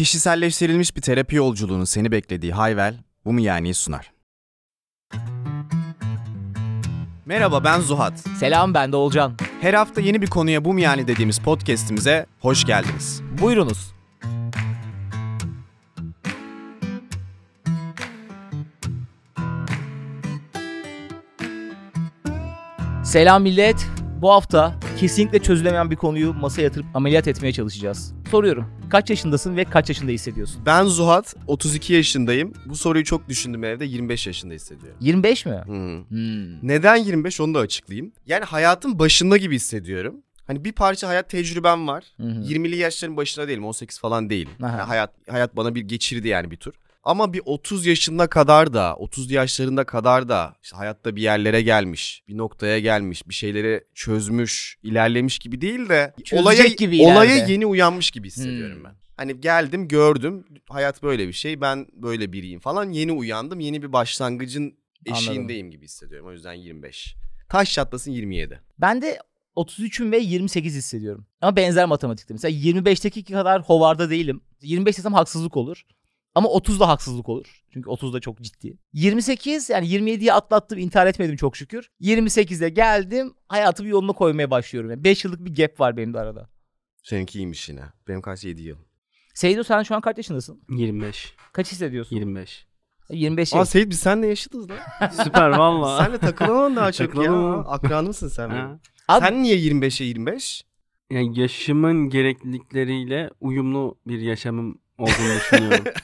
Kişiselleştirilmiş bir terapi yolculuğunun seni beklediği Hayvel, bu mu yani sunar. Merhaba ben Zuhat. Selam ben de Olcan. Her hafta yeni bir konuya bu mu yani dediğimiz podcast'imize hoş geldiniz. Buyurunuz. Selam millet. Bu hafta kesinlikle çözülemeyen bir konuyu masaya yatırıp ameliyat etmeye çalışacağız. Soruyorum. Kaç yaşındasın ve kaç yaşında hissediyorsun? Ben Zuhat, 32 yaşındayım. Bu soruyu çok düşündüm evde, 25 yaşında hissediyorum. 25 mi? Hı. Hmm. Neden 25 onu da açıklayayım. Yani hayatın başında gibi hissediyorum. Hani bir parça hayat tecrübem var. Hı hı. 20'li yaşların başında değilim, 18 falan değilim. Aha. Yani hayat hayat bana bir geçirdi yani bir tur. Ama bir 30 yaşında kadar da, 30 yaşlarında kadar da işte hayatta bir yerlere gelmiş, bir noktaya gelmiş, bir şeyleri çözmüş, ilerlemiş gibi değil de Çözecek olaya gibi olaya yeni uyanmış gibi hissediyorum Hmm. ben. Hani geldim, gördüm, hayat böyle bir şey, ben böyle biriyim falan. Yeni uyandım, yeni bir başlangıcın eşiğindeyim gibi hissediyorum. O yüzden 25. Taş çatlasın 27. Ben de 33'üm ve 28 hissediyorum. Ama benzer matematikte. Mesela 25'teki kadar hovarda değilim. 25 desem haksızlık olur. Ama 30 da haksızlık olur. Çünkü 30 da çok ciddi. 28 yani 27'yi atlattım intihar etmedim çok şükür. 28'e geldim hayatımı yoluna koymaya başlıyorum. Yani 5 yıllık bir gap var benim de arada. Seninki iyiymiş yine. Benim kaç 7 yıl. Seydo sen şu an kaç yaşındasın? 25. Kaç hissediyorsun? 25. 25 Aa yaş. Seyit biz seninle yaşıtız lan. Süper valla. Senle takılamam daha çok ya. Takılamam. Akranı mısın sen benim? Abi- Sen niye 25'e 25? Yani yaşımın gereklilikleriyle uyumlu bir yaşamım olduğunu düşünüyorum.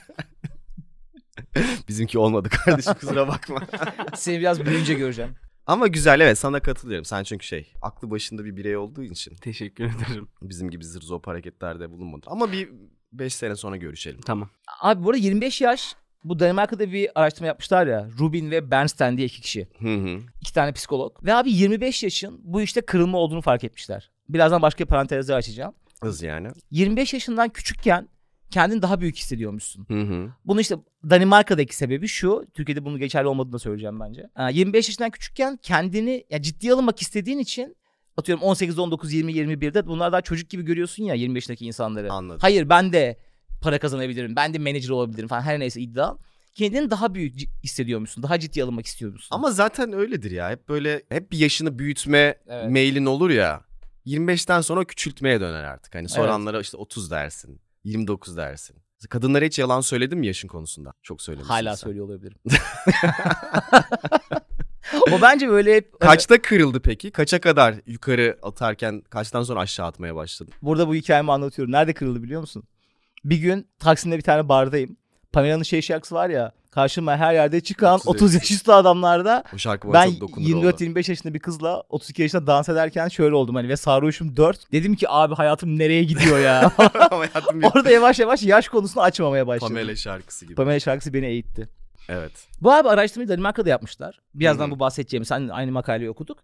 Bizimki olmadı kardeşim kusura bakma. Seni biraz büyüyünce göreceğim. Ama güzel evet sana katılıyorum. Sen çünkü şey aklı başında bir birey olduğu için Teşekkür ederim. bizim gibi zır zop hareketlerde bulunmadın. Ama bir 5 sene sonra görüşelim. Tamam. Abi bu arada 25 yaş bu Danimarka'da bir araştırma yapmışlar ya. Rubin ve Bernstein diye iki kişi. Hı hı. İki tane psikolog. Ve abi 25 yaşın bu işte kırılma olduğunu fark etmişler. Birazdan başka parantezler açacağım. Hız yani. 25 yaşından küçükken kendini daha büyük hissediyormuşsun. Hı hı. Bunu işte Danimarka'daki sebebi şu. Türkiye'de bunun geçerli olmadığını da söyleyeceğim bence. Ha, 25 yaşından küçükken kendini ya ciddiye alınmak istediğin için atıyorum 18, 19, 20, 21'de bunlar daha çocuk gibi görüyorsun ya 25 yaşındaki insanları. Anladım. Hayır ben de para kazanabilirim. Ben de manager olabilirim falan her neyse iddia. Kendini daha büyük hissediyormuşsun. Daha ciddiye alınmak istiyormuşsun. Ama zaten öyledir ya. Hep böyle hep bir yaşını büyütme Evet. meylin olur ya. 25'ten sonra küçültmeye döner artık. Hani Evet. soranlara işte 30 dersin. 29 dersin. Kadınlara hiç yalan söyledin mi yaşın konusunda? Çok söylemişsin Hala sen. söylüyor olabilirim. o bence böyle hep Kaçta kırıldı peki? Kaça kadar yukarı atarken kaçtan sonra aşağı atmaya başladın? Burada bu hikayemi anlatıyorum. Nerede kırıldı biliyor musun? Bir gün Taksim'de bir tane bardayım. Pamela'nın şey şarkısı var ya. Karşıma her yerde çıkan 30 30 yaş üstü adamlarda O şarkı ben çok dokunur oldu. 24-25 yaşında bir kızla 32 yaşında dans ederken şöyle oldum hani ve sarhoşum 4. Dedim ki abi hayatım nereye gidiyor ya? Hayatım Orada yavaş yavaş yaş konusunu açmamaya başladım. Pamela şarkısı gibi. Pamela şarkısı beni eğitti. Evet. Bu abi araştırmayı Danimarka'da yapmışlar. Birazdan Hı hı. bu bahsedeceğim. Sen aynı makaleyi okuduk.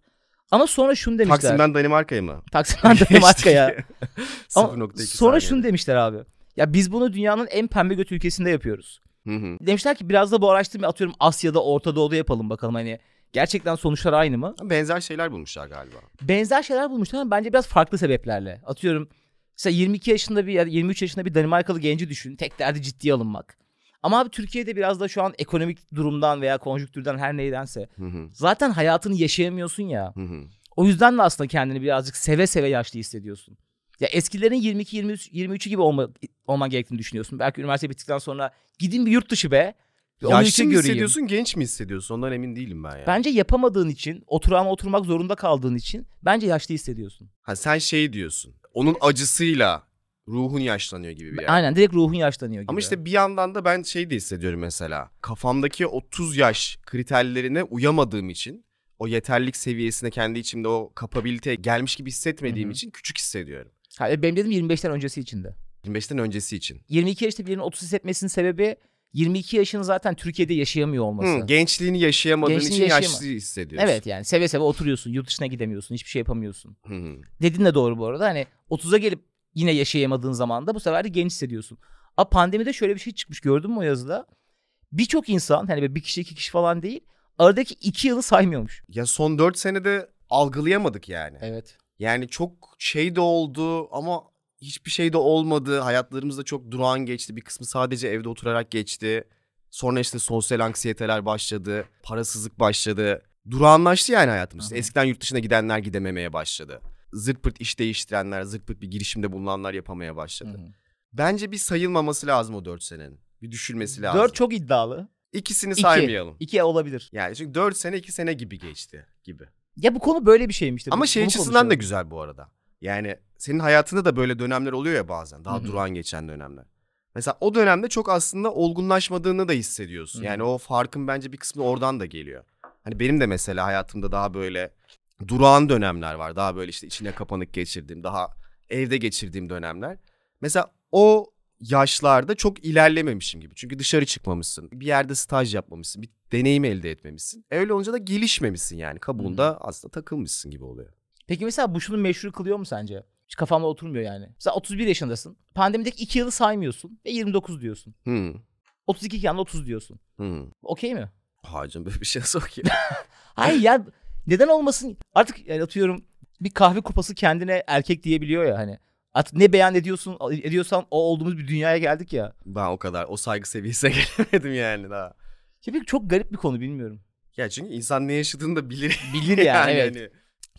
Ama sonra şunu demişler. Taksim'den Danimarka'ya mı? Taksim'den Danimarka'ya. Ama 0.2 sonra saniyede. şunu demişler abi. Ya biz bunu dünyanın en pembe göt ülkesinde yapıyoruz. Hı hı. Demişler ki biraz da bu araştırmayı atıyorum Asya'da, Orta Doğu'da yapalım bakalım hani gerçekten sonuçlar aynı mı? Benzer şeyler bulmuşlar galiba. Benzer şeyler bulmuşlar ama bence biraz farklı sebeplerle. Atıyorum mesela 22 yaşında bir ya da 23 yaşında bir Danimarkalı genci düşün. Tek derdi ciddiye alınmak. Ama abi Türkiye'de biraz da şu an ekonomik durumdan veya konjüktürden her neydense Hı hı. zaten hayatını yaşayamıyorsun ya. Hı hı. O yüzden de aslında kendini birazcık seve seve yaşlı hissediyorsun. Ya eskilerin 22 23 23'ü gibi olma, olman gerektiğini düşünüyorsun. Belki üniversite bittikten sonra gidin bir yurt dışı be. Bir Yaşlı mı göreyim. hissediyorsun, genç mi hissediyorsun? Ondan emin değilim ben ya. Bence yapamadığın için, oturağına oturmak zorunda kaldığın için bence yaşlı hissediyorsun. Ha, sen şey diyorsun. Onun acısıyla ruhun yaşlanıyor gibi bir yer. Aynen direkt ruhun yaşlanıyor gibi. Ama işte bir yandan da ben şey de hissediyorum mesela. Kafamdaki 30 yaş kriterlerine uyamadığım için o yeterlik seviyesine kendi içimde o kapabilite gelmiş gibi hissetmediğim Hı hı. için küçük hissediyorum. Ha, e, benim dedim 25'ten öncesi içinde. 25'ten öncesi için. 22 yaşta birinin 30 hissetmesinin sebebi 22 yaşını zaten Türkiye'de yaşayamıyor olması. Hı, gençliğini yaşayamadığın Gençliğini için yaşayama- yaşlı hissediyorsun. Evet yani seve seve oturuyorsun, yurt dışına gidemiyorsun, hiçbir şey yapamıyorsun. Hı hı. Dedin de doğru bu arada. Hani 30'a gelip yine yaşayamadığın zaman da bu sefer de genç hissediyorsun. Ama pandemide şöyle bir şey çıkmış gördün mü o yazıda? Birçok insan hani bir kişi iki kişi falan değil aradaki iki yılı saymıyormuş. Ya son 4 senede algılayamadık yani. Evet. Yani çok şey de oldu ama hiçbir şey de olmadı. Hayatlarımız da çok durağan geçti. Bir kısmı sadece evde oturarak geçti. Sonra işte sosyal anksiyeteler başladı. Parasızlık başladı. Durağanlaştı yani hayatımız. Aha. Eskiden yurt dışına gidenler gidememeye başladı. Zırt pırt iş değiştirenler, zırt pırt bir girişimde bulunanlar yapamaya başladı. Bence bir sayılmaması lazım o 4 senenin. Bir düşülmesi lazım. 4 çok iddialı. İkisini İki. saymayalım. 2 olabilir. Yani çünkü 4 sene 2 sene gibi geçti gibi. Ya bu konu böyle bir şeymiş. Ama şey açısından da güzel bu arada. Yani senin hayatında da böyle dönemler oluyor ya bazen. Daha Hı hı. durağan geçen dönemler. Mesela o dönemde çok aslında olgunlaşmadığını da hissediyorsun. Hı hı. Yani o farkın bence bir kısmı oradan da geliyor. Hani benim de mesela hayatımda daha böyle durağan dönemler var. Daha böyle işte içine kapanık geçirdiğim, daha evde geçirdiğim dönemler. Mesela o yaşlarda çok ilerlememişim gibi. Çünkü dışarı çıkmamışsın. Bir yerde staj yapmamışsın. Bir deneyim elde etmemişsin. Öyle olunca da gelişmemişsin yani. Kabuğunda aslında takılmışsın gibi oluyor. Peki mesela bu şunu meşru kılıyor mu sence? Hiç kafamda oturmuyor yani. Mesela 31 yaşındasın. Pandemideki 2 yılı saymıyorsun ve 29 diyorsun. Hmm. 32 iken de 30 diyorsun. Hmm. Okey mi? Hacım böyle bir şey nasıl ki? Hayır ya neden olmasın? Artık yani atıyorum bir kahve kupası kendine erkek diyebiliyor ya hani. Artık ne beyan ediyorsun ediyorsan o olduğumuz bir dünyaya geldik ya. ben o kadar o saygı seviyesine gelemedim yani daha. Ya bir çok garip bir konu bilmiyorum. Ya çünkü insan ne yaşadığını da bilir. Bilir yani, evet. hani.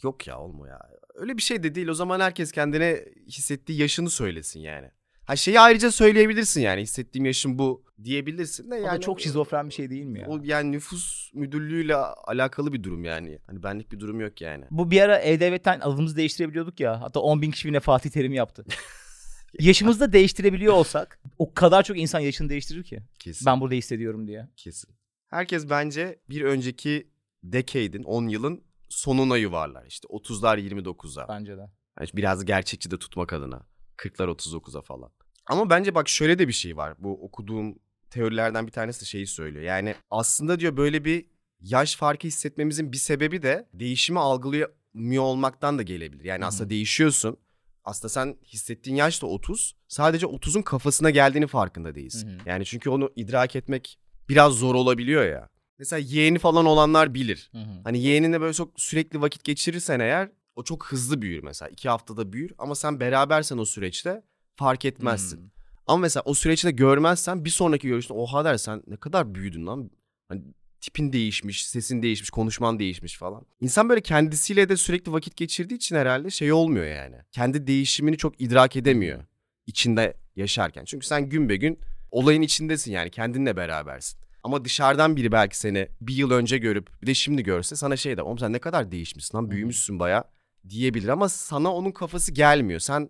Yok ya olmuyor ya. Öyle bir şey de değil. O zaman herkes kendine hissettiği yaşını söylesin yani. Ha şeyi ayrıca söyleyebilirsin yani. Hissettiğim yaşım bu diyebilirsin de yani. çok şizofren bir şey değil mi ya? O yani nüfus müdürlüğüyle alakalı bir durum yani. Hani benlik bir durum yok yani. Bu bir ara E-Devlet'ten adımızı değiştirebiliyorduk ya. Hatta 10 bin kişi bile Fatih Terim yaptı. Yaşımızı da değiştirebiliyor olsak o kadar çok insan yaşını değiştirir ki. Kesin. Ben burada hissediyorum diye. Kesin. Herkes bence bir önceki decade'in 10 yılın sonuna yuvarlar. İşte 30'lar 29'a. Bence de. Yani biraz gerçekçi de tutmak adına. 40'lar 39'a falan. Ama bence bak şöyle de bir şey var. Bu okuduğum teorilerden bir tanesi de şeyi söylüyor. Yani aslında diyor böyle bir yaş farkı hissetmemizin bir sebebi de değişimi algılayamıyor olmaktan da gelebilir. Yani Hı hı. aslında değişiyorsun. Aslında sen hissettiğin yaş da 30. Sadece 30'un kafasına geldiğini farkında değilsin. Hı hı. Yani çünkü onu idrak etmek biraz zor olabiliyor ya. Mesela yeğeni falan olanlar bilir. Hani yeğeninle böyle çok sürekli vakit geçirirsen eğer o çok hızlı büyür mesela. iki haftada büyür ama sen berabersen o süreçte fark etmezsin. Hmm. Ama mesela o süreçte görmezsen bir sonraki görüşte oha dersen ne kadar büyüdün lan. Hani tipin değişmiş, sesin değişmiş, konuşman değişmiş falan. İnsan böyle kendisiyle de sürekli vakit geçirdiği için herhalde şey olmuyor yani. Kendi değişimini çok idrak edemiyor içinde yaşarken. Çünkü sen gün be gün olayın içindesin yani kendinle berabersin. Ama dışarıdan biri belki seni bir yıl önce görüp bir de şimdi görse sana şey der. Oğlum sen ne kadar değişmişsin lan büyümüşsün baya diyebilir ama sana onun kafası gelmiyor. Sen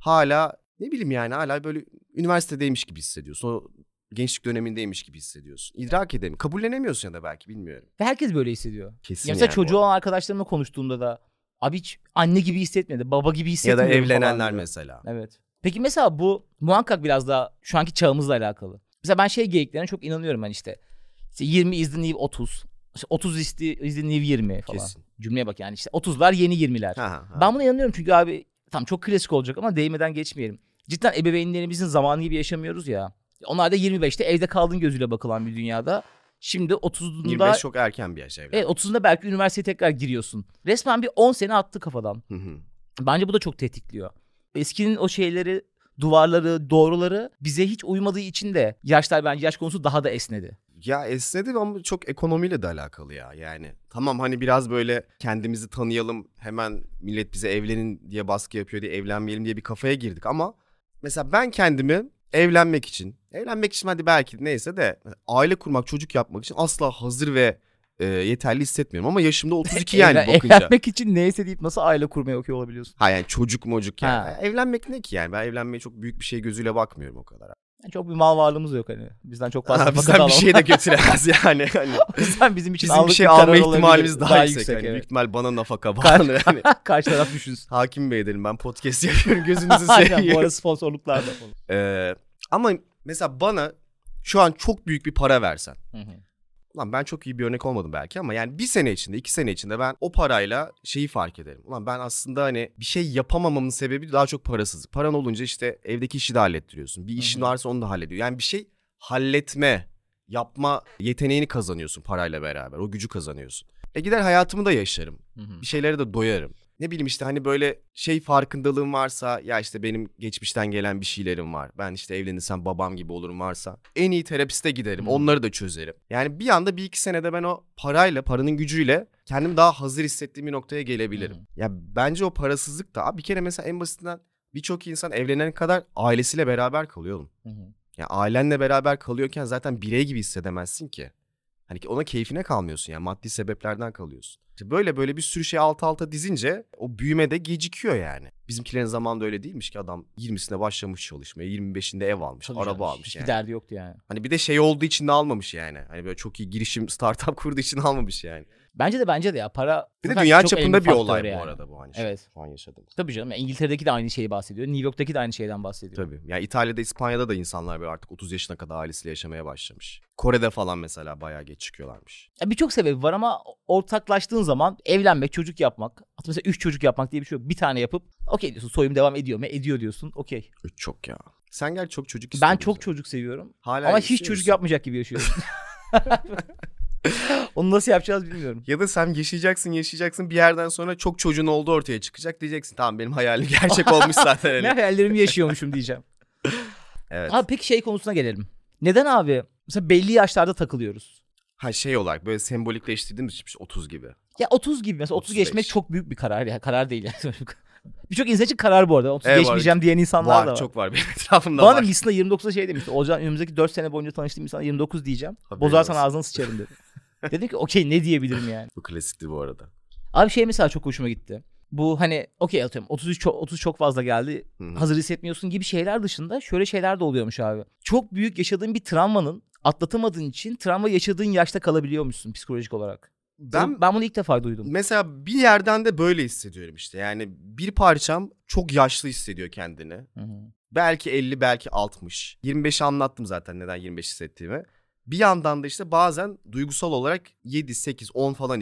hala ne bileyim yani hala böyle üniversitedeymiş gibi hissediyorsun. O gençlik dönemindeymiş gibi hissediyorsun. İdrak edemiyorsun. Kabullenemiyorsun ya da belki bilmiyorum. Ve herkes böyle hissediyor. Kesin Ya mesela yani çocuğu olan arkadaşlarımla konuştuğumda da abi hiç anne gibi hissetmedi, baba gibi Ya da evlenenler mesela. Evet. Peki mesela bu muhakkak biraz daha şu anki çağımızla alakalı. Mesela ben şey geyiklerine çok inanıyorum ben işte. İşte 20 is the new 30. İşte 30 is the, is the new 20 falan. Kesin. Cümleye bak yani işte 30'lar yeni 20'ler. Ha, ha. Ben buna inanıyorum çünkü abi tam çok klasik olacak ama değmeden geçmeyelim. Cidden ebeveynlerimizin zamanı gibi yaşamıyoruz ya. Onlar da 25'te evde kaldığın gözüyle bakılan bir dünyada. Şimdi 30'unda 25 çok erken bir yaş evlen. evet, 30'unda belki üniversiteye tekrar giriyorsun. Resmen bir 10 sene attı kafadan. Hı hı. Bence bu da çok tetikliyor. Eskinin o şeyleri, duvarları, doğruları bize hiç uymadığı için de yaşlar bence yaş konusu daha da esnedi. Ya esnedi ama çok ekonomiyle de alakalı ya. Yani tamam hani biraz böyle kendimizi tanıyalım hemen millet bize evlenin diye baskı yapıyor diye evlenmeyelim diye bir kafaya girdik ama mesela ben kendimi evlenmek için, evlenmek için hadi belki neyse de aile kurmak, çocuk yapmak için asla hazır ve e, yeterli hissetmiyorum ama yaşımda 32 yani Evlen- bakınca. Evlenmek için neyse deyip nasıl aile kurmaya okuyor olabiliyorsun? Ha yani çocuk mocuk yani. Ha. Evlenmek ne ki yani? Ben evlenmeye çok büyük bir şey gözüyle bakmıyorum o kadar. Yani çok bir mal varlığımız yok hani. Bizden çok fazla Ha, bizden bir şey de götüremez yani. Hani O yüzden bizim için bizim bir şey alma ihtimalimiz daha, yüksek. Hani evet. Büyük ihtimal bana nafaka bağlanır. Hani. Karşı taraf düşünsün. Hakim Bey dedim ben podcast yapıyorum gözünüzü Aynen bu seveyim. arada sponsorluklar da. Ee, ama mesela bana şu an çok büyük bir para versen. Hı hı. Ulan ben çok iyi bir örnek olmadım belki ama yani bir sene içinde iki sene içinde ben o parayla şeyi fark ederim. Ulan ben aslında hani bir şey yapamamamın sebebi daha çok parasızlık. Paran olunca işte evdeki işi de hallettiriyorsun. Bir işin varsa onu da hallediyor. Yani bir şey halletme, yapma yeteneğini kazanıyorsun parayla beraber. O gücü kazanıyorsun. E gider hayatımı da yaşarım. Hı hı. Bir şeylere de doyarım. Ne bileyim işte hani böyle şey farkındalığım varsa ya işte benim geçmişten gelen bir şeylerim var. Ben işte evlenirsem babam gibi olurum varsa en iyi terapiste giderim. Hı. Onları da çözerim. Yani bir anda bir iki senede ben o parayla, paranın gücüyle kendimi daha hazır hissettiğim bir noktaya gelebilirim. Ya bence o parasızlık da bir kere mesela en basitinden birçok insan evlenene kadar ailesiyle beraber kalıyor oğlum. Ya ailenle beraber kalıyorken zaten birey gibi hissedemezsin ki. Hani ki ona keyfine kalmıyorsun yani maddi sebeplerden kalıyorsun. İşte böyle böyle bir sürü şey alt alta dizince o büyüme de gecikiyor yani. Bizimkilerin zamanında öyle değilmiş ki adam 20'sinde başlamış çalışmaya, 25'inde ev almış, Tabii araba almış Hiçbir yani. derdi yoktu yani. Hani bir de şey olduğu için de almamış yani. Hani böyle çok iyi girişim startup kurduğu için almamış yani. Bence de bence de ya para Bir de dünya çapında bir olay yani. bu arada bu hani Evet. şu an yaşadığımız. Tabii canım. Yani İngiltere'deki de aynı şeyi bahsediyor. New York'taki de aynı şeyden bahsediyor. Tabii. Yani İtalya'da, İspanya'da da insanlar böyle artık 30 yaşına kadar ailesiyle yaşamaya başlamış. Kore'de falan mesela bayağı geç çıkıyorlarmış. Birçok sebebi var ama ortaklaştığın zaman evlenmek, çocuk yapmak. Mesela 3 çocuk yapmak diye bir şey yok. Bir tane yapıp okey diyorsun soyum devam ediyor mu? Ediyor diyorsun. Okey. Çok ya. Sen gel çok çocuk Ben istiyordun çok çocuk seviyorum. Hala ama hiç çocuk yapmayacak gibi yaşıyorum. Onu nasıl yapacağız bilmiyorum. Ya da sen yaşayacaksın yaşayacaksın bir yerden sonra çok çocuğun olduğu ortaya çıkacak diyeceksin. Tamam benim hayalim gerçek olmuş zaten. ne Hani. hayallerimi yaşıyormuşum diyeceğim. Evet. Abi peki şey konusuna gelelim. Neden abi? Mesela belli yaşlarda takılıyoruz. Ha şey olarak böyle sembolikleştirdiğimiz için işte 30 gibi. Ya 30 gibi mesela 30 35. geçmek çok büyük bir karar. Ya karar değil yani. Birçok insan için karar bu arada. 30 Evet, var. geçmeyeceğim diyen insanlar var, da var. çok var benim etrafımda Bana var. da Hisna 29'da şey demişti. Olcan önümüzdeki 4 sene boyunca tanıştığım insana 29 diyeceğim. Haberin Bozarsan olsun. ağzını sıçarım dedi. Dedim ki okey ne diyebilirim yani. Bu klasikti bu arada. Abi şey mesela çok hoşuma gitti. Bu hani okey atıyorum 33 çok, 30 çok fazla geldi. Hazır hissetmiyorsun gibi şeyler dışında şöyle şeyler de oluyormuş abi. Çok büyük yaşadığın bir travmanın atlatamadığın için travma yaşadığın yaşta kalabiliyormuşsun psikolojik olarak. Ben ben bunu ilk defa duydum. mesela bir yerden de böyle hissediyorum işte. Yani bir parçam çok yaşlı hissediyor kendini. Hı hı. Belki 50 belki 60. 25'i anlattım zaten neden 25 hissettiğimi. Bir yandan da işte bazen duygusal olarak 7, 8, 10 falan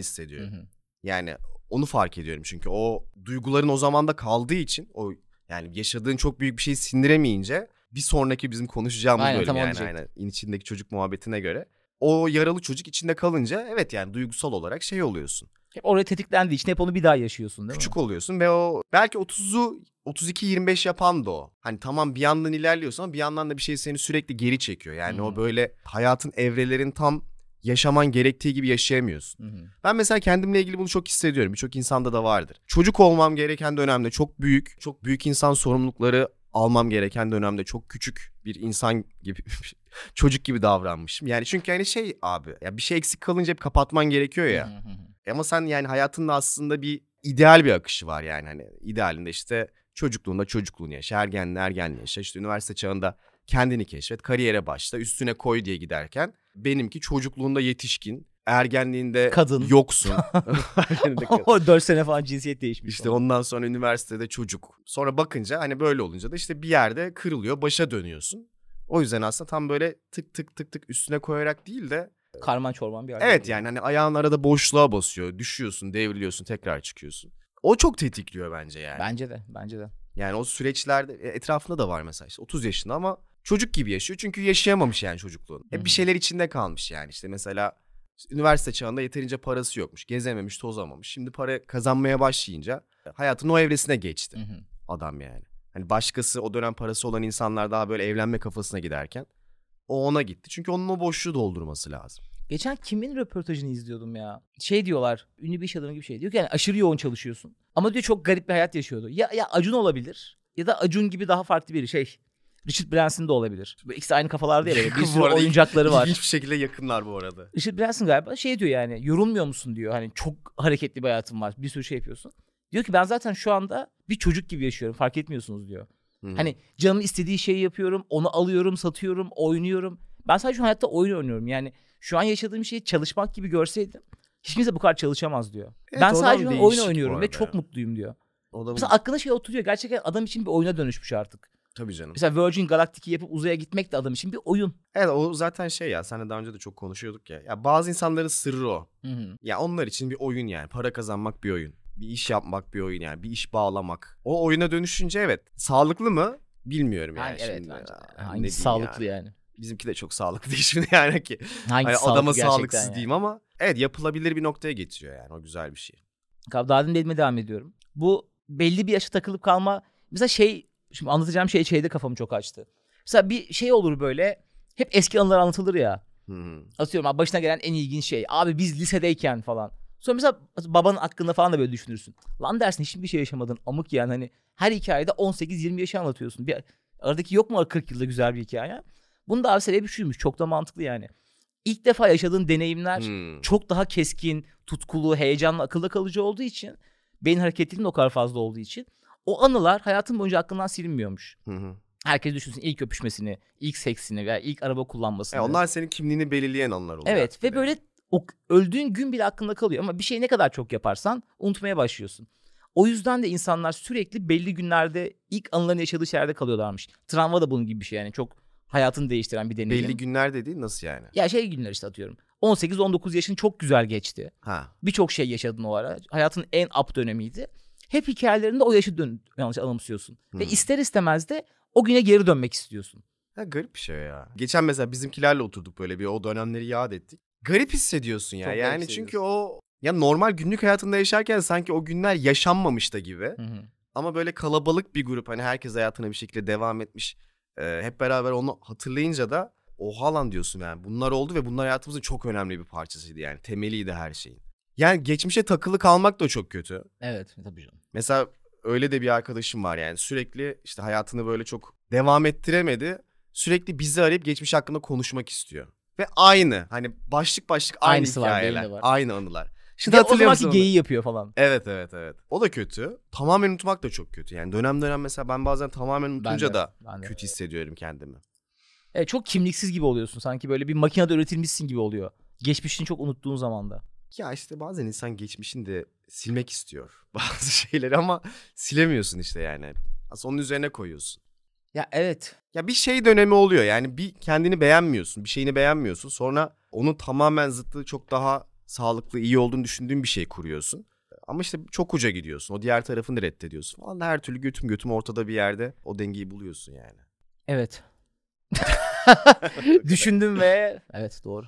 Hı hı. Yani onu fark ediyorum çünkü o duyguların o zamanda kaldığı için o yani yaşadığın çok büyük bir şeyi sindiremeyince bir sonraki bizim konuşacağımız Aynen, bölüm yani aynen içindeki çocuk muhabbetine göre o yaralı çocuk içinde kalınca evet yani duygusal olarak şey oluyorsun. Hep oraya tetiklendiği için hep onu bir daha yaşıyorsun değil Küçük mi? oluyorsun ve o belki 30'u 32 25 yapan da o. Hani tamam bir yandan ilerliyorsun ama bir yandan da bir şey seni sürekli geri çekiyor. Yani Hı. o böyle hayatın evrelerin tam yaşaman gerektiği gibi yaşayamıyorsun. Hı hı. Ben mesela kendimle ilgili bunu çok hissediyorum. Birçok insanda da vardır. Çocuk olmam gereken dönemde çok büyük, çok büyük insan sorumlulukları almam gereken dönemde çok küçük bir insan gibi çocuk gibi davranmışım. Yani çünkü hani şey abi ya bir şey eksik kalınca hep kapatman gerekiyor ya. Hı hı hı. Ama sen yani hayatında aslında bir ideal bir akışı var yani hani idealinde işte çocukluğunda çocukluğunu yaşa, ergenliğinde ergenliğini yaşa, işte üniversite çağında kendini keşfet, kariyere başla, üstüne koy diye giderken benimki çocukluğunda yetişkin, ergenliğinde Kadın. yoksun. O 4 sene falan cinsiyet değişmiş. işte falan. ondan sonra üniversitede çocuk. Sonra bakınca hani böyle olunca da işte bir yerde kırılıyor, başa dönüyorsun. O yüzden aslında tam böyle tık tık tık tık üstüne koyarak değil de Karman çorman bir Evet yani hani ayağın arada boşluğa basıyor. Düşüyorsun, devriliyorsun, tekrar çıkıyorsun. O çok tetikliyor bence yani. Bence de bence de. Yani o süreçlerde e, etrafında da var mesela işte 30 yaşında ama çocuk gibi yaşıyor. Çünkü yaşayamamış yani çocukluğunu. Hep bir şeyler içinde kalmış yani. işte mesela üniversite çağında yeterince parası yokmuş. Gezememiş, tozamamış. Şimdi para kazanmaya başlayınca hayatın o evresine geçti Hı hı. adam yani. Hani başkası o dönem parası olan insanlar daha böyle evlenme kafasına giderken o ona gitti. Çünkü onun o boşluğu doldurması lazım. Geçen kimin röportajını izliyordum ya. Şey diyorlar. Ünlü bir iş adamı gibi şey. Diyor ki yani aşırı yoğun çalışıyorsun. Ama diyor çok garip bir hayat yaşıyordu. Ya ya Acun olabilir. Ya da Acun gibi daha farklı biri şey. Richard Branson da olabilir. Böyle ikisi aynı kafalarda ya. Bir Bu sürü oyuncakları var. İlginç bir şekilde yakınlar bu arada. Richard Branson galiba şey diyor yani yorulmuyor musun diyor. Hani çok hareketli bir hayatım var. Bir sürü şey yapıyorsun. Diyor ki ben zaten şu anda bir çocuk gibi yaşıyorum. Fark etmiyorsunuz diyor. Hı. Hani canım istediği şeyi yapıyorum. Onu alıyorum, satıyorum, oynuyorum. Ben sadece şu hayatta oyun oynuyorum. Yani şu an yaşadığım şeyi çalışmak gibi görseydim hiç kimse bu kadar çalışamaz diyor. Evet, ben sadece oyun oynuyorum ve çok mutluyum diyor. o da Mesela aklına şey oturuyor. Gerçekten adam için bir oyuna dönüşmüş artık. tabii canım. Mesela Virgin Galactic'i yapıp uzaya gitmek de adam için bir oyun. Evet o zaten şey ya seninle daha önce de çok konuşuyorduk ya. Ya bazı insanların sırrı o. Hı hı. Ya onlar için bir oyun yani. Para kazanmak bir oyun. Bir iş yapmak bir oyun yani. Bir iş bağlamak. O oyuna dönüşünce evet. Sağlıklı mı? Bilmiyorum yani. Hangi- evet şimdi. bence. de. Ha, ne Hangisi diyeyim sağlıklı yani? Bizimki de çok sağlıklı şimdi yani ki. Hangisi Hani adama sağlıklı gerçekten sağlıksız yani? diyeyim ama evet yapılabilir bir noktaya getiriyor yani. O güzel bir şey. Daha demin dediğime devam ediyorum. Bu belli bir yaşa takılıp kalma. Mesela şey şimdi anlatacağım şey şeyde kafamı çok açtı. Mesela bir şey olur böyle hep eski anılar anlatılır ya. Hı. Atıyorum başına gelen en ilginç şey. Abi biz lisedeyken falan. Sonra mesela babanın hakkında falan da böyle düşünürsün. Lan dersin hiçbir şey yaşamadın. Amık yani hani her hikayede 18-20 yaşı anlatıyorsun. Bir, aradaki yok mu 40 yılda güzel bir hikaye? Bunun da abi sebebi şuymuş. Çok da mantıklı yani. İlk defa yaşadığın deneyimler Hmm. çok daha keskin, tutkulu, heyecanlı, akılda kalıcı olduğu için beyin hareketliliğinin o kadar fazla olduğu için o anılar hayatın boyunca aklından silinmiyormuş. Hı hı. Herkes düşünsün ilk öpüşmesini, ilk seksini veya ilk araba kullanmasını. E, onlar senin kimliğini belirleyen anlar oluyor. Evet ve böyle o öldüğün gün bile aklında kalıyor ama bir şeyi ne kadar çok yaparsan unutmaya başlıyorsun. O yüzden de insanlar sürekli belli günlerde ilk anılarını yaşadığı şeylerde kalıyorlarmış. Travma da bunun gibi bir şey yani çok hayatını değiştiren bir deneyim. Belli günler dediğin nasıl yani? Ya şey günler işte atıyorum. 18-19 yaşın çok güzel geçti. Ha. Birçok şey yaşadın o ara. Hayatın en up dönemiydi. Hep hikayelerinde o yaşı dön yanlış anımsıyorsun. Ve Hmm. ister istemez de o güne geri dönmek istiyorsun. Ha, garip bir şey ya. Geçen mesela bizimkilerle oturduk böyle bir o dönemleri yad ettik. Garip hissediyorsun ya. Çok yani çünkü o ya normal günlük hayatında yaşarken sanki o günler yaşanmamış da gibi. Hı hı. Ama böyle kalabalık bir grup hani herkes hayatına bir şekilde devam etmiş. Ee, hep beraber onu hatırlayınca da oha lan diyorsun yani. Bunlar oldu ve bunlar hayatımızın çok önemli bir parçasıydı yani. Temeliydi her şeyin. Yani geçmişe takılı kalmak da çok kötü. Evet tabii canım. Mesela öyle de bir arkadaşım var yani sürekli işte hayatını böyle çok devam ettiremedi. Sürekli bizi arayıp geçmiş hakkında konuşmak istiyor. Ve aynı hani başlık başlık aynı Aynısı var, benim hikayeler. de var. Aynı anılar. Şimdi o hatırlıyor zamanki musun onu? geyiği yapıyor falan. Evet evet evet. O da kötü. Tamamen unutmak da çok kötü. Yani dönem dönem mesela ben bazen tamamen unutunca de, da ben de. kötü hissediyorum kendimi. Evet, çok kimliksiz gibi oluyorsun. Sanki böyle bir makinede üretilmişsin gibi oluyor. Geçmişini çok unuttuğun zaman da. Ya işte bazen insan geçmişini de silmek istiyor bazı şeyleri ama silemiyorsun işte yani. Aslında onun üzerine koyuyorsun. Ya evet. Ya bir şey dönemi oluyor yani bir kendini beğenmiyorsun, bir şeyini beğenmiyorsun. Sonra onun tamamen zıttığı çok daha sağlıklı, iyi olduğunu düşündüğün bir şey kuruyorsun. Ama işte çok uca gidiyorsun. O diğer tarafını reddediyorsun. Vallahi her türlü götüm götüm ortada bir yerde o dengeyi buluyorsun yani. Evet. Düşündüm ve evet doğru.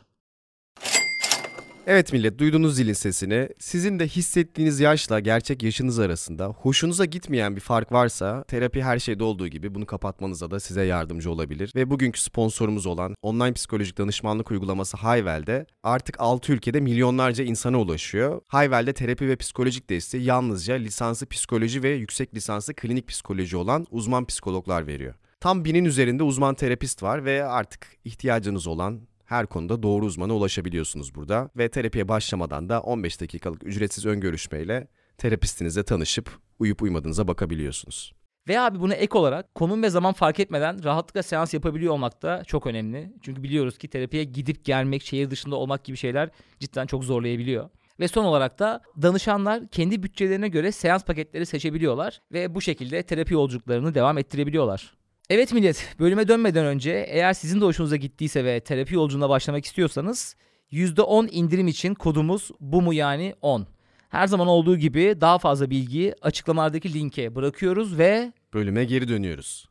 Evet millet duydunuz zilin sesini. Sizin de hissettiğiniz yaşla gerçek yaşınız arasında hoşunuza gitmeyen bir fark varsa terapi her şeyde olduğu gibi bunu kapatmanıza da size yardımcı olabilir. Ve bugünkü sponsorumuz olan online psikolojik danışmanlık uygulaması Hayvel'de artık 6 ülkede milyonlarca insana ulaşıyor. Hayvel'de terapi ve psikolojik desteği yalnızca lisansı psikoloji ve yüksek lisansı klinik psikoloji olan uzman psikologlar veriyor. Tam binin üzerinde uzman terapist var ve artık ihtiyacınız olan her konuda doğru uzmana ulaşabiliyorsunuz burada ve terapiye başlamadan da 15 dakikalık ücretsiz ön görüşmeyle terapistinizle tanışıp uyup uymadığınıza bakabiliyorsunuz. Ve abi buna ek olarak konum ve zaman fark etmeden rahatlıkla seans yapabiliyor olmak da çok önemli. Çünkü biliyoruz ki terapiye gidip gelmek, şehir dışında olmak gibi şeyler cidden çok zorlayabiliyor. Ve son olarak da danışanlar kendi bütçelerine göre seans paketleri seçebiliyorlar ve bu şekilde terapi yolculuklarını devam ettirebiliyorlar. Evet millet, bölüme dönmeden önce eğer sizin de hoşunuza gittiyse ve terapi yolculuğuna başlamak istiyorsanız %10 indirim için kodumuz bu mu yani 10. Her zaman olduğu gibi daha fazla bilgiyi açıklamalardaki linke bırakıyoruz ve Bölüme geri dönüyoruz.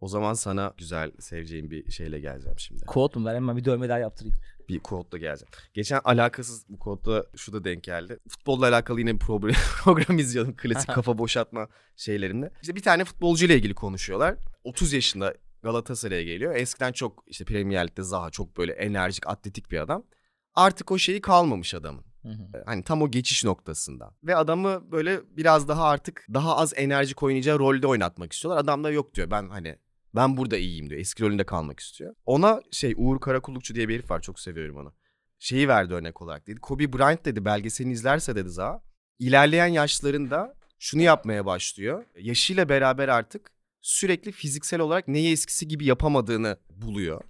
O zaman sana güzel seveceğim bir şeyle geleceğim şimdi. kod mu ver hemen bir dövme daha yaptırayım. Bir kodla geleceğim. Geçen alakasız bu kodda şu da denk geldi. Futbolla alakalı yine bir program, program izliyordum. Klasik kafa boşaltma şeylerinde. İşte bir tane futbolcu ile ilgili konuşuyorlar. 30 yaşında Galatasaray'a geliyor. Eskiden çok işte Premier Lig'de Zaha çok böyle enerjik, atletik bir adam. Artık o şeyi kalmamış adamın. Hı hı. Hani tam o geçiş noktasında. Ve adamı böyle biraz daha artık daha az enerjik oynayacağı rolde oynatmak istiyorlar. Adam da yok diyor. Ben hani ben burada iyiyim diyor. Eski rolünde kalmak istiyor. Ona şey Uğur Karakullukçu diye bir herif var. Çok seviyorum onu. Şeyi verdi örnek olarak dedi. Kobe Bryant dedi belgeselini izlerse dedi Zaha. İlerleyen yaşlarında şunu yapmaya başlıyor. Yaşıyla beraber artık sürekli fiziksel olarak neyi eskisi gibi yapamadığını buluyor.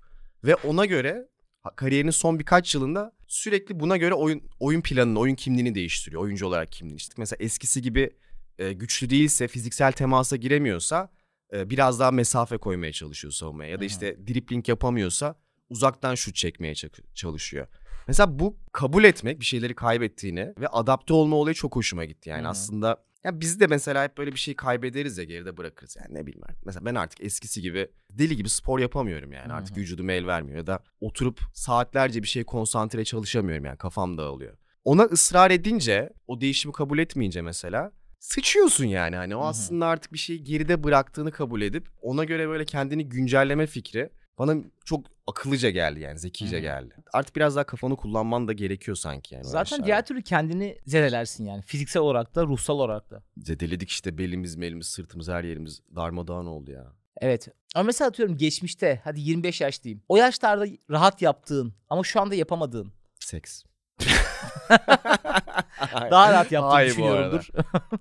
Ve ona göre kariyerinin son birkaç yılında sürekli buna göre oyun oyun planını, oyun kimliğini değiştiriyor. Oyuncu olarak kimliğini. İşte mesela eskisi gibi e, güçlü değilse, fiziksel temasa giremiyorsa biraz daha mesafe koymaya çalışıyor savunmaya. Ya da işte dripling yapamıyorsa uzaktan şut çekmeye çalışıyor. Mesela bu kabul etmek bir şeyleri kaybettiğini ve adapte olma olayı çok hoşuma gitti. Yani Hı hı. aslında ya biz de mesela hep böyle bir şey kaybederiz ya geride bırakırız yani ne bileyim. Mesela ben artık eskisi gibi deli gibi spor yapamıyorum yani. Hı Artık vücudum el vermiyor ya da oturup saatlerce bir şey konsantre çalışamıyorum yani kafam dağılıyor. Ona ısrar edince o değişimi kabul etmeyince mesela sıçıyorsun yani. Hani o aslında artık bir şeyi geride bıraktığını kabul edip ona göre böyle kendini güncelleme fikri bana çok akıllıca geldi yani zekice geldi. Artık biraz daha kafanı kullanman da gerekiyor sanki yani. Zaten yaşlarda. diğer türlü kendini zedelersin yani. Fiziksel olarak da ruhsal olarak da. Zedeledik işte belimiz melimiz sırtımız her yerimiz darmadağın oldu ya. Evet. Ama mesela atıyorum geçmişte hadi 25 yaş diyeyim. O yaşlarda rahat yaptığın ama şu anda yapamadığın. Seks. Daha rahat yaptığını Hayır düşünüyorumdur.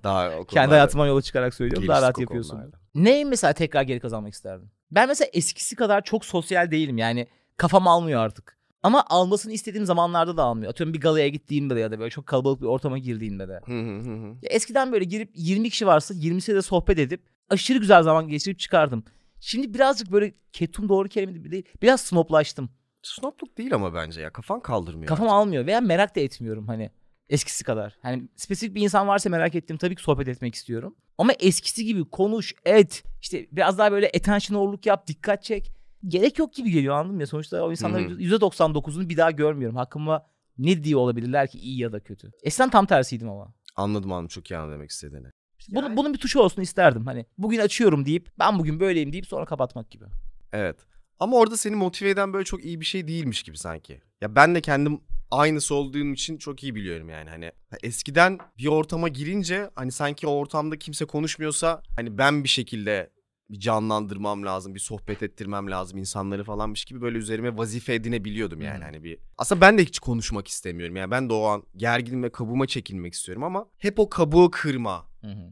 Daha o Kendi hayatımdan yola çıkarak söylüyorum. Daha rahat yapıyorsun. konularda. Neyi mesela tekrar geri kazanmak isterdin? Ben mesela eskisi kadar çok sosyal değilim. Yani kafam almıyor artık. Ama almasını istediğim zamanlarda da almıyor. Atıyorum bir galaya gittiğimde de ya da böyle çok kalabalık bir ortama girdiğimde de. Hı hı hı hı. Ya eskiden böyle girip 20 kişi varsa 20'siyle de sohbet edip aşırı güzel zaman geçirip çıkardım. Şimdi birazcık böyle ketum doğru kelime değil. Biraz snoplaştım. Snopluk değil ama bence ya. Kafan kaldırmıyor. Kafam artık. almıyor veya merak da etmiyorum hani eskisi kadar. Hani spesifik bir insan varsa merak ettim tabii ki sohbet etmek istiyorum. Ama eskisi gibi konuş, et, işte biraz daha böyle attention overlook yap, dikkat çek. Gerek yok gibi geliyor anladın mı ya? Sonuçta o insanların hı. %99'unu bir daha görmüyorum. Hakkımda ne diye olabilirler ki iyi ya da kötü. Eskiden tam tersiydim ama. Anladım anladım çok iyi anladım demek istediğini. Bunun, bunun bir tuşu olsun isterdim. Hani bugün açıyorum deyip ben bugün böyleyim deyip sonra kapatmak gibi. Evet. Ama orada seni motive eden böyle çok iyi bir şey değilmiş gibi sanki. Ya ben de kendim aynısı olduğum için çok iyi biliyorum yani hani eskiden bir ortama girince hani sanki o ortamda kimse konuşmuyorsa hani ben bir şekilde bir canlandırmam lazım, bir sohbet ettirmem lazım insanları falanmış gibi böyle üzerime vazife edinebiliyordum yani Hı. hani bir. Aslında ben de hiç konuşmak istemiyorum yani ben de o an gerginim ve kabuğuma çekilmek istiyorum ama hep o kabuğu kırma,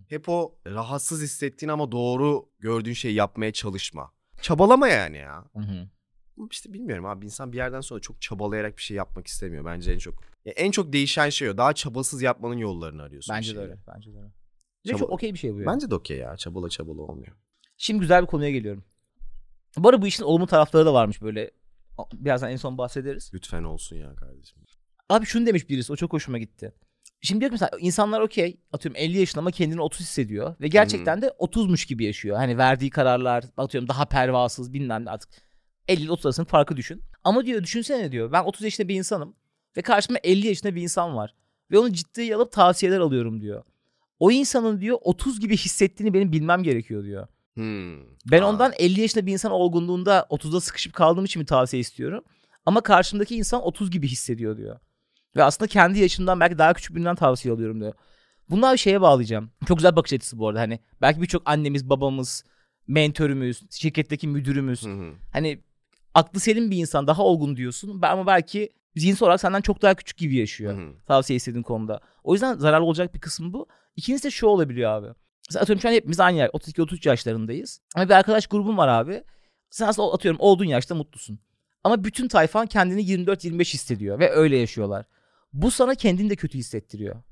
hep o rahatsız hissettiğin ama doğru gördüğün şeyi yapmaya çalışma. Çabalama yani ya. İşte bilmiyorum abi insan bir yerden sonra çok çabalayarak bir şey yapmak istemiyor. Bence en çok ya en çok değişen şey o. Daha çabasız yapmanın yollarını arıyorsun. Bence de öyle. Bence de öyle. Çaba- çok okey bir şey bu ya. Bence de okey ya. Çabala çabala olmuyor. Şimdi güzel bir konuya geliyorum. Bu arada bu işin olumlu tarafları da varmış böyle. Birazdan en son bahsederiz. Lütfen olsun ya kardeşim. Abi şunu demiş birisi o çok hoşuma gitti. Şimdi diyor ki mesela insanlar okey atıyorum 50 yaşında ama kendini 30 hissediyor. Ve gerçekten de 30'muş gibi yaşıyor. Hani verdiği kararlar atıyorum daha pervasız bilmem ne artık 50 ile 30 arasında farkı düşün. Ama diyor düşünsene diyor ben 30 yaşında bir insanım. Ve karşımda 50 yaşında bir insan var. Ve onu ciddiye alıp tavsiyeler alıyorum diyor. O insanın diyor 30 gibi hissettiğini benim bilmem gerekiyor diyor. Hmm. Ben Aa, ondan 50 yaşında bir insan olgunluğunda 30'da sıkışıp kaldığım için bir tavsiye istiyorum. Ama karşımdaki insan 30 gibi hissediyor diyor. Ve aslında kendi yaşımdan belki daha küçük birinden tavsiye alıyorum diyor. Bunlar bir şeye bağlayacağım. Çok güzel bakış açısı bu arada. Hani belki birçok annemiz, babamız, mentörümüz, şirketteki müdürümüz. Hı hı. Hani aklı selim bir insan daha olgun diyorsun. Ben ama belki zihinsel olarak senden çok daha küçük gibi yaşıyor. Hı hı. Tavsiye istediğin konuda. O yüzden zararlı olacak bir kısmı bu. İkincisi de şu olabiliyor abi. Mesela atıyorum şu an hepimiz aynı yer. 32-33 yaşlarındayız. Ama bir arkadaş grubun var abi. Sen aslında atıyorum olduğun yaşta mutlusun. Ama bütün tayfan kendini 24-25 hissediyor ve öyle yaşıyorlar. Bu sana kendini de kötü hissettiriyor.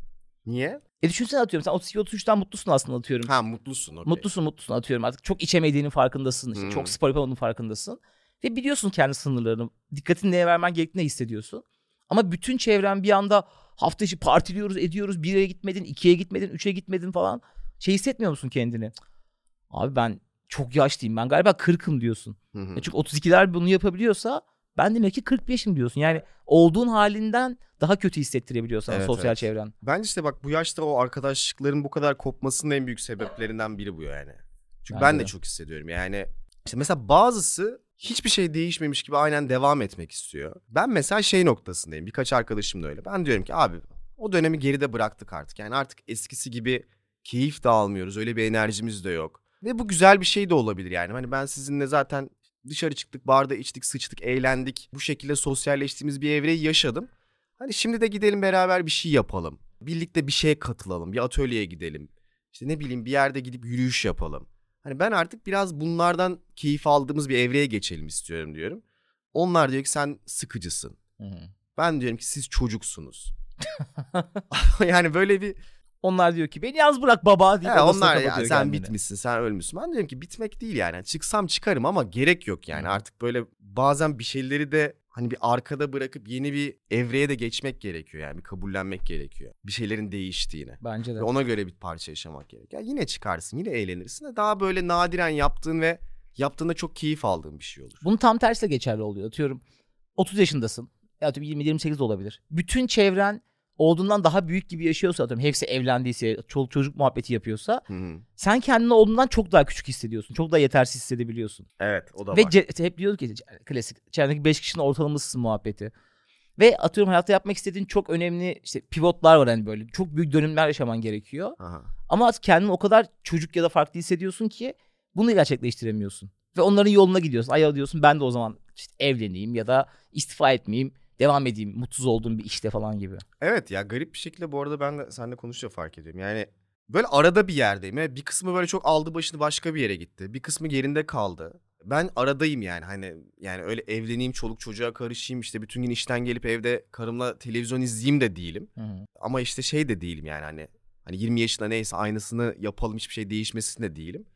Niye? E düşünsene atıyorum sen 32-33'ten mutlusun aslında atıyorum. Ha mutlusun. okey. Mutlusun mutlusun atıyorum artık çok içemediğinin farkındasın. işte Hmm. Çok spor yapamadığının farkındasın. Ve biliyorsun kendi sınırlarını. Dikkatini neye vermen gerektiğini hissediyorsun. Ama bütün çevren bir anda hafta içi partiliyoruz ediyoruz. Bir'e gitmedin, ikiye gitmedin, üçe gitmedin falan. Şey hissetmiyor musun kendini? Abi ben çok yaşlıyım. Ben galiba 40'ım diyorsun. Hı hı. Ya çünkü 32'ler bunu yapabiliyorsa ben demek ki 45'im diyorsun. Yani olduğun halinden daha kötü hissettirebiliyor sana Evet, sosyal evet. çevren. Bence işte bak bu yaşta o arkadaşlıkların bu kadar kopmasının en büyük sebeplerinden biri bu yani. Çünkü Bence ben de de. çok hissediyorum yani. İşte mesela bazısı hiçbir şey değişmemiş gibi aynen devam etmek istiyor. Ben mesela şey noktasındayım. Birkaç arkadaşım da öyle. Ben diyorum ki abi o dönemi geride bıraktık artık. Yani artık eskisi gibi keyif de almıyoruz. Öyle bir enerjimiz de yok. Ve bu güzel bir şey de olabilir yani. Hani ben sizinle zaten dışarı çıktık, barda içtik, sıçtık, eğlendik. Bu şekilde sosyalleştiğimiz bir evreyi yaşadım. Hani şimdi de gidelim beraber bir şey yapalım. Birlikte bir şeye katılalım. Bir atölyeye gidelim. İşte ne bileyim bir yerde gidip yürüyüş yapalım. Hani ben artık biraz bunlardan keyif aldığımız bir evreye geçelim istiyorum diyorum. Onlar diyor ki sen sıkıcısın. Ben diyorum ki siz çocuksunuz. yani böyle bir Onlar diyor ki beni yalnız bırak baba diye onlar ya sen kendini. bitmişsin sen ölmüşsün. Ben diyorum ki bitmek değil yani. Çıksam çıkarım ama gerek yok yani. Hı. Artık böyle bazen bir şeyleri de hani bir arkada bırakıp yeni bir evreye de geçmek gerekiyor yani. Bir kabullenmek gerekiyor. Bir şeylerin değiştiğini. Bence de. Ve ona göre bir parça yaşamak gerekiyor. Ya yine çıkarsın yine eğlenirsin de daha böyle nadiren yaptığın ve yaptığında çok keyif aldığın bir şey olur. Bunun tam tersi de geçerli oluyor. Atıyorum 30 yaşındasın. Ya atıyorum 20-28 de olabilir. Bütün çevren olduğundan daha büyük gibi yaşıyorsa atıyorum hepsi evlendiyse çoluk çocuk muhabbeti yapıyorsa Hı hı. sen kendini olduğundan çok daha küçük hissediyorsun. Çok daha yetersiz hissedebiliyorsun. Evet o da Ve var. ce- hep diyorduk ki klasik çevrendeki 5 kişinin ortalamasısın muhabbeti. Ve atıyorum hayatta yapmak istediğin çok önemli işte pivotlar var hani böyle. Çok büyük dönümler yaşaman gerekiyor. Aha. Ama kendini o kadar çocuk ya da farklı hissediyorsun ki bunu gerçekleştiremiyorsun. Ve onların yoluna gidiyorsun. Ay diyorsun ben de o zaman işte evleneyim ya da istifa etmeyeyim. Devam edeyim mutsuz olduğum bir işte falan gibi. Evet ya garip bir şekilde bu arada ben de seninle konuşunca fark ediyorum. Yani böyle arada bir yerdeyim. Bir kısmı böyle çok aldı başını başka bir yere gitti. Bir kısmı gerinde kaldı. Ben aradayım yani hani yani öyle evleneyim çoluk çocuğa karışayım işte bütün gün işten gelip evde karımla televizyon izleyeyim de değilim. Hı hı. Ama işte şey de değilim yani hani hani 20 yaşında neyse aynısını yapalım hiçbir şey değişmesin de değilim.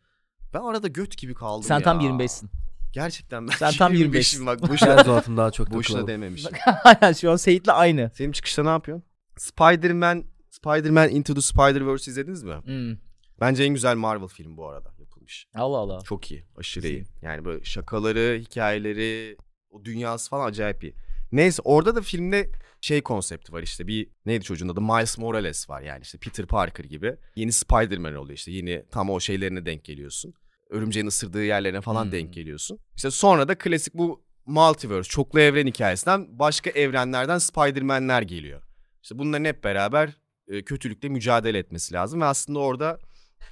Ben arada göt gibi kaldım Sen ya. tam 25'sin. Gerçekten ben Sen tam 25'im bak boşuna, Zuhat'ım daha çok boşuna takılalım. dememişim. Aynen şu an Seyit'le aynı. Senin çıkışta ne yapıyorsun? Spider-Man Spider-Man Into the Spider-Verse izlediniz mi? Hmm. Bence en güzel Marvel film bu arada yapılmış. Allah Allah. Çok iyi. Aşırı iyi. Yani böyle şakaları, hikayeleri, o dünyası falan acayip iyi. Neyse orada da filmde şey konsepti var işte bir neydi çocuğun adı Miles Morales var yani işte Peter Parker gibi. Yeni Spider-Man oluyor işte yeni tam o şeylerine denk geliyorsun. Örümceğin ısırdığı yerlerine falan Hmm. denk geliyorsun. İşte sonra da klasik bu multiverse çoklu evren hikayesinden başka evrenlerden Spider-Man'ler geliyor. İşte bunların hep beraber e, kötülükle mücadele etmesi lazım ve aslında orada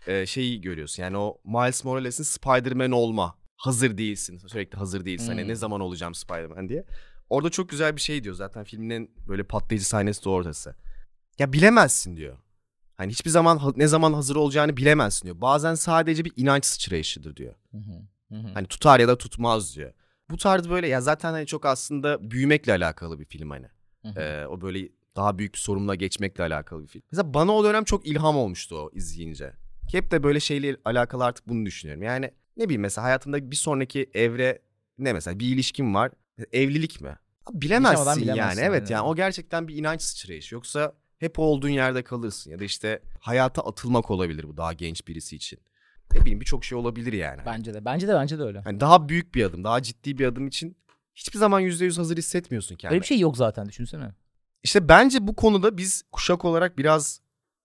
e, şeyi görüyorsun. Yani o Miles Morales'in Spider-Man olma. Hazır değilsin. Sürekli hazır değilsin. Hani Hmm. ne zaman olacağım Spider-Man diye. Orada çok güzel bir şey diyor. Zaten filmin en böyle patlayıcı sahnesi de orası. Ya bilemezsin diyor. Hani hiçbir zaman ne zaman hazır olacağını bilemezsin diyor. Bazen sadece bir inanç sıçrayışıdır diyor. Hı hı. Hı hı. Hani tutar ya da tutmaz diyor. Bu tarz böyle ya zaten hani çok aslında büyümekle alakalı bir film hani. Ee, o böyle daha büyük bir sorumla geçmekle alakalı bir film. Mesela bana o dönem çok ilham olmuştu o izleyince. Hep de böyle şeyle alakalı artık bunu düşünüyorum. Yani ne bileyim mesela hayatımda bir sonraki evre ne mesela bir ilişkim var. Evlilik mi? Bilemezsin, Yaşamadan yani. bilemezsin, Evet yani o gerçekten bir inanç sıçrayışı. Yoksa hep olduğun yerde kalırsın. Ya da işte hayata atılmak olabilir bu daha genç birisi için. Ne bileyim birçok şey olabilir yani. Bence de. Bence de bence de öyle. Hani daha büyük bir adım, daha ciddi bir adım için hiçbir zaman %100 hazır hissetmiyorsun kendini. Öyle bir şey yok zaten düşünsene. İşte bence bu konuda biz kuşak olarak biraz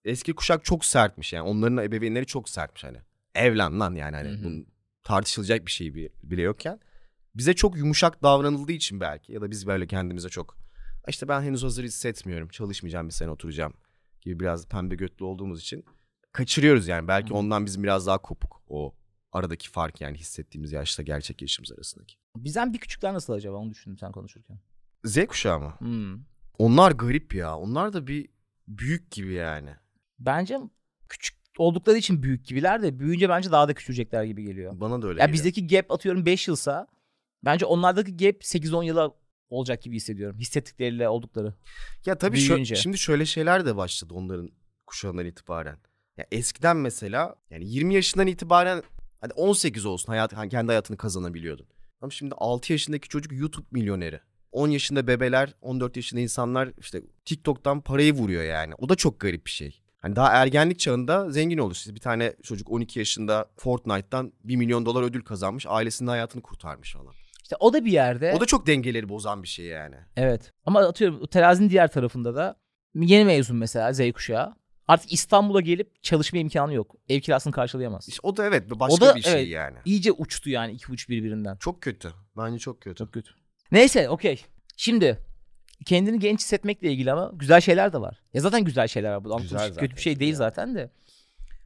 eski kuşak çok sertmiş yani. Onların ebeveynleri çok sertmiş hani. Evlen lan yani hani bunun tartışılacak bir şey bi- bile yokken. Bize çok yumuşak davranıldığı için belki ya da biz böyle kendimize çok işte ben henüz hazır hissetmiyorum. Çalışmayacağım bir sene oturacağım gibi biraz pembe götlü olduğumuz için kaçırıyoruz yani. Belki Hı. ondan bizim biraz daha kopuk o aradaki fark yani hissettiğimiz yaşla gerçek yaşımız arasındaki. Bizden bir küçükler nasıl acaba onu düşündüm sen konuşurken. Z kuşağı mı? Hmm. Onlar garip ya. Onlar da bir büyük gibi yani. Bence küçük oldukları için büyük gibiler de büyüyünce bence daha da küçülecekler gibi geliyor. Bana da öyle Ya geliyor. bizdeki gap atıyorum 5 yılsa bence onlardaki gap 8-10 yıla olacak gibi hissediyorum. Hissettikleriyle oldukları. Ya tabii şö- şimdi şöyle şeyler de başladı onların kuşağından itibaren. Ya eskiden mesela yani 20 yaşından itibaren hadi 18 olsun hayat hani kendi hayatını kazanabiliyordun. Ama şimdi 6 yaşındaki çocuk YouTube milyoneri. 10 yaşında bebeler, 14 yaşında insanlar işte TikTok'tan parayı vuruyor yani. O da çok garip bir şey. Hani daha ergenlik çağında zengin olur. İşte bir tane çocuk 12 yaşında Fortnite'tan 1 milyon dolar ödül kazanmış. Ailesinin hayatını kurtarmış falan. İşte o da bir yerde. O da çok dengeleri bozan bir şey yani. Evet. Ama atıyorum terazinin diğer tarafında da yeni mezun mesela Z kuşağı. Artık İstanbul'a gelip çalışma imkanı yok. Ev kirasını karşılayamaz. İşte o da evet başka O da, bir şey evet. yani. İyice uçtu yani iki uç birbirinden. Çok kötü. Bence çok kötü. Çok kötü. Neyse okey. Şimdi kendini genç hissetmekle ilgili ama güzel şeyler de var. Ya zaten güzel şeyler var. Bu Güzel zaten kötü bir şey değil ya. zaten de.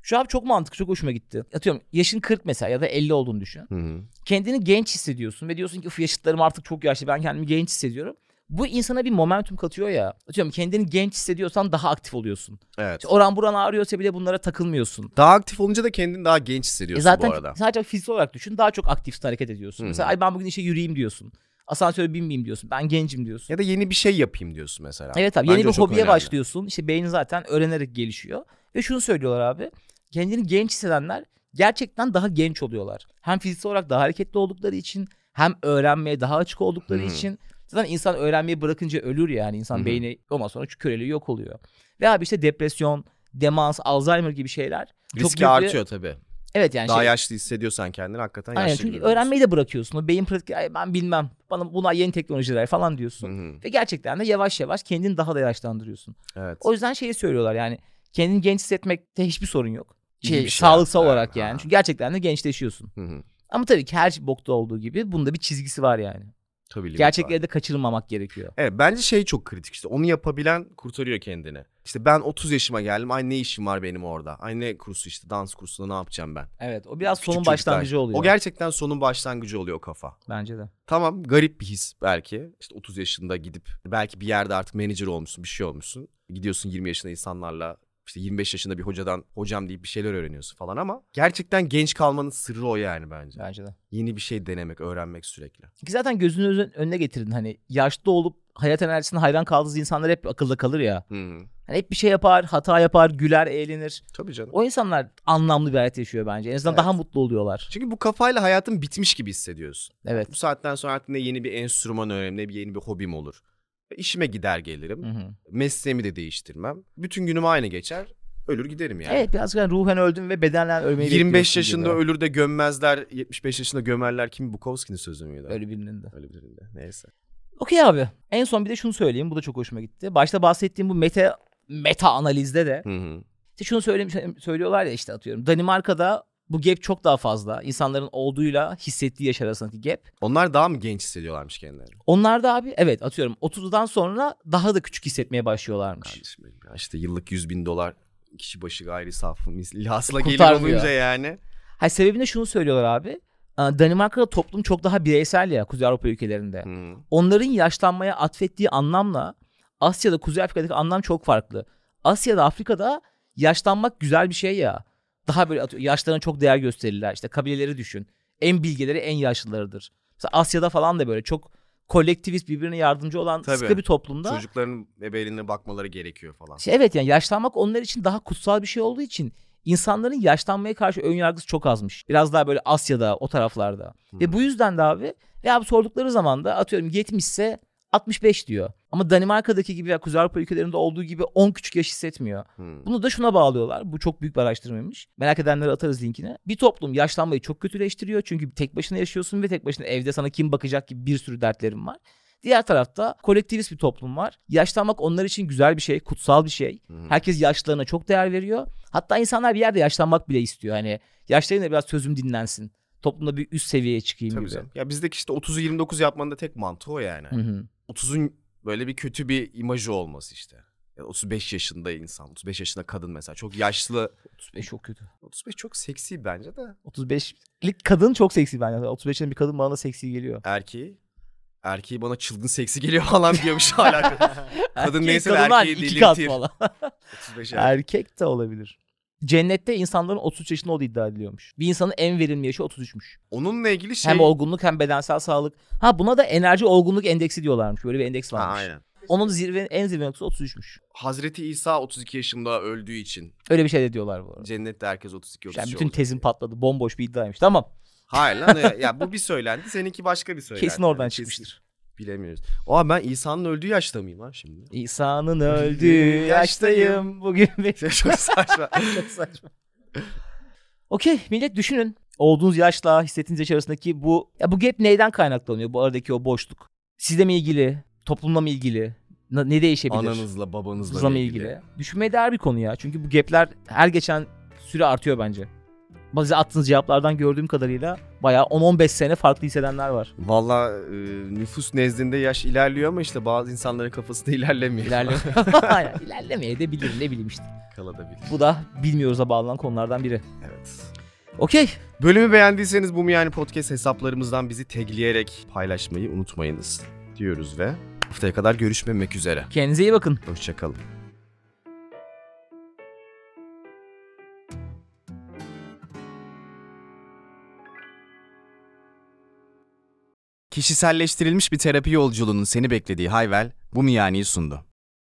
Şu an çok mantıklı, çok hoşuma gitti. Atıyorum yaşın 40 mesela ya da 50 olduğunu düşün. Hı hı. Kendini genç hissediyorsun ve diyorsun ki "Uf, yaşıtlarım artık çok yaşlı ben kendimi genç hissediyorum. Bu insana bir momentum katıyor ya. Atıyorum kendini genç hissediyorsan daha aktif oluyorsun. Evet. İşte oran buran ağrıyorsa bile bunlara takılmıyorsun. Daha aktif olunca da kendini daha genç E hissediyorsun zaten bu arada. sadece fiziksel olarak düşün daha çok aktif hareket ediyorsun. Hı hı. Mesela ay ben bugün işe yürüyeyim diyorsun. Asansöre binmeyeyim diyorsun. Ben gencim diyorsun. Ya da yeni bir şey yapayım diyorsun mesela. Evet abi Bence yeni bir hobiye önemli. başlıyorsun. İşte beynin zaten öğrenerek gelişiyor. Ve şunu söylüyorlar abi. Kendini genç hissedenler gerçekten daha genç oluyorlar. Hem fiziksel olarak daha hareketli oldukları için hem öğrenmeye daha açık oldukları hı. için. Zaten insan öğrenmeyi bırakınca ölür yani. insan hı. beyni ondan sonra köreliği yok oluyor. Ve abi işte depresyon, demans, Alzheimer gibi şeyler çok Riski bir- artıyor tabii. Evet yani Daha şey, yaşlı hissediyorsan kendini hakikaten aynen yaşlı çünkü görüyorsun. öğrenmeyi de bırakıyorsun. O beyin pratik "Ay ben bilmem. Bana bunlar yeni teknolojiler falan diyorsun. Hı hı. Ve gerçekten de yavaş yavaş kendini daha da yaşlandırıyorsun. Evet. O yüzden şeyi söylüyorlar yani kendini genç hissetmekte hiçbir sorun yok. Şey, şey sağlıksal hatta olarak yani. yani. Ha. Çünkü gerçekten de gençleşiyorsun. Hı hı. Ama tabii ki her bokta olduğu gibi bunda bir çizgisi var yani. Tabii var. Gerçekleri de kaçırmamak gerekiyor. Evet bence şey çok kritik işte onu yapabilen kurtarıyor kendini. İşte ben 30 yaşıma geldim ay ne işim var benim orada. Ay ne kursu işte dans kursunda ne yapacağım ben. Evet o biraz Küçük sonun çocuklar. başlangıcı oluyor. O gerçekten sonun başlangıcı oluyor o kafa. Bence de. Tamam garip bir his belki. İşte 30 yaşında gidip belki bir yerde artık manager olmuşsun bir şey olmuşsun. Gidiyorsun 20 yaşında insanlarla işte 25 yaşında bir hocadan hocam deyip bir şeyler öğreniyorsun falan ama gerçekten genç kalmanın sırrı o yani bence. Bence de. Yeni bir şey denemek, öğrenmek sürekli. Ki zaten gözünün özü- önüne getirdin hani yaşlı olup hayat enerjisine hayran kaldığınız insanlar hep akılda kalır ya. Hı hı. Hani hep bir şey yapar, hata yapar, güler, eğlenir. Tabii canım. O insanlar anlamlı bir hayat yaşıyor bence. En azından Evet. daha mutlu oluyorlar. Çünkü bu kafayla hayatın bitmiş gibi hissediyorsun. Evet. Bu saatten sonra artık ne yeni bir enstrüman öğrenirim ne bir yeni bir hobim olur. İşime gider gelirim. Hı hı. Mesleğimi de değiştirmem. Bütün günüm aynı geçer. Ölür giderim yani. Evet biraz yani ruhen öldüm ve bedenen ölmeyi 25 bekliyorsun yaşında gibi. ölür de gömmezler, 75 yaşında gömerler. Kim Bukowski'nin sözü müydü? Öyle birinin de. Öyle birinde. Neyse. Okey abi. En son bir de şunu söyleyeyim. Bu da çok hoşuma gitti. Başta bahsettiğim bu meta meta analizde de Hı hı. işte şunu söylemiş, söylüyorlar ya işte atıyorum. Danimarka'da bu gap çok daha fazla. İnsanların olduğuyla hissettiği yaş arasındaki gap. Onlar daha mı genç hissediyorlarmış kendilerini? Onlar da abi evet atıyorum 30'dan sonra daha da küçük hissetmeye başlıyorlarmış. Kardeşim benim ya işte yıllık 100 bin dolar kişi başı gayri safı hasıla gelir olunca yani. Hayır sebebini şunu söylüyorlar abi. Ee, Danimarka'da toplum çok daha bireysel ya Kuzey Avrupa ülkelerinde. Hı. Onların yaşlanmaya atfettiği anlamla Asya'da Kuzey Afrika'daki anlam çok farklı. Asya'da Afrika'da yaşlanmak güzel bir şey ya. Daha böyle atıyor, yaşlarına çok değer gösterirler. İşte kabileleri düşün. En bilgeleri en yaşlılarıdır. Mesela Asya'da falan da böyle çok kolektivist birbirine yardımcı olan Tabii. sıkı bir toplumda. Çocukların bebeğine bakmaları gerekiyor falan. İşte evet yani yaşlanmak onlar için daha kutsal bir şey olduğu için insanların yaşlanmaya karşı ön yargısı çok azmış. Biraz daha böyle Asya'da o taraflarda. Ve bu yüzden de abi ve abi sordukları zaman da atıyorum 70 ise 65 diyor. Ama Danimarka'daki gibi ya Kuzey Avrupa ülkelerinde olduğu gibi 10 küçük yaş hissetmiyor. Hı. Bunu da şuna bağlıyorlar. Bu çok büyük bir araştırmaymış. Merak edenlere atarız linkini. Bir toplum yaşlanmayı çok kötüleştiriyor. Çünkü tek başına yaşıyorsun ve tek başına evde sana kim bakacak gibi bir sürü dertlerin var. Diğer tarafta kolektivist bir toplum var. Yaşlanmak onlar için güzel bir şey, kutsal bir şey. Hı. Herkes yaşlılarına çok değer veriyor. Hatta insanlar bir yerde yaşlanmak bile istiyor. Hani yaşlarıyla biraz sözüm dinlensin. Toplumda bir üst seviyeye çıkayım Tabii gibi. canım. Ya bizdeki işte 30'u 29 yapmanın da tek mantığı o yani. Hı hı. 30'un böyle bir kötü bir imajı olması işte. Ya 35 yaşında insan, 35 yaşında kadın mesela çok yaşlı. 35 çok kötü. 35 çok seksi bence de. 35'lik kadın çok seksi bence. 35'lik bir kadın bana da seksi geliyor. Erkeği erkeği bana çılgın seksi geliyor falan diyormuş hala. Kadın neyse erkeği delirtir. falan. 35 erkek. Erkek de olabilir. Cennette insanların 33 yaşında olduğu iddia ediliyormuş. Bir insanın en verimli yaşı 33'müş. Onunla ilgili şey... Hem olgunluk hem bedensel sağlık. Ha buna da enerji olgunluk endeksi diyorlarmış. Böyle bir endeks Ha, varmış. aynen. Onun zirve, en zirve noktası 33'müş. Hazreti İsa 32 yaşında öldüğü için Öyle bir şey de diyorlar bu arada. cennette herkes 32 33 Yani bütün diye. patladı. Bomboş bir iddiaymış. Tamam. Hayır lan ya, bu bir söylendi seninki başka bir söylendi. Kesin oradan Yani çıkmıştır. Bilemiyoruz. Oha ben İsa'nın öldüğü yaşta mıyım lan şimdi? İsa'nın öldüğü yaştayım. Bugün. Çok saçma. Çok saçma. Okey millet düşünün. Olduğunuz yaşla hissettiğiniz yaş arasındaki bu ya bu gap neyden kaynaklanıyor? Bu aradaki o boşluk. Sizle mi ilgili? Toplumla mı ilgili? Na- Ne değişebilir? Ananızla babanızla mı ilgili? Düşünmeye değer bir konu ya. Çünkü bu gapler her geçen süre artıyor bence. Bazı attığınız cevaplardan gördüğüm kadarıyla bayağı 10-15 sene farklı hissedenler var. Valla e, nüfus nezdinde yaş ilerliyor ama işte bazı insanların kafasında ilerlemiyor. İlerleme. Aynen, İlerlemeye de bilir ne bileyim işte. Kalabilir. Bu da bilmiyoruz'a bağlanan konulardan biri. Evet. Okey. Bölümü beğendiyseniz bu mu yani podcast hesaplarımızdan bizi tagleyerek paylaşmayı unutmayınız diyoruz ve haftaya kadar görüşmemek üzere. Kendinize iyi bakın. Hoşçakalın. Kişiselleştirilmiş bir terapi yolculuğunun seni beklediği Hayvel, bu miyaniyi sundu.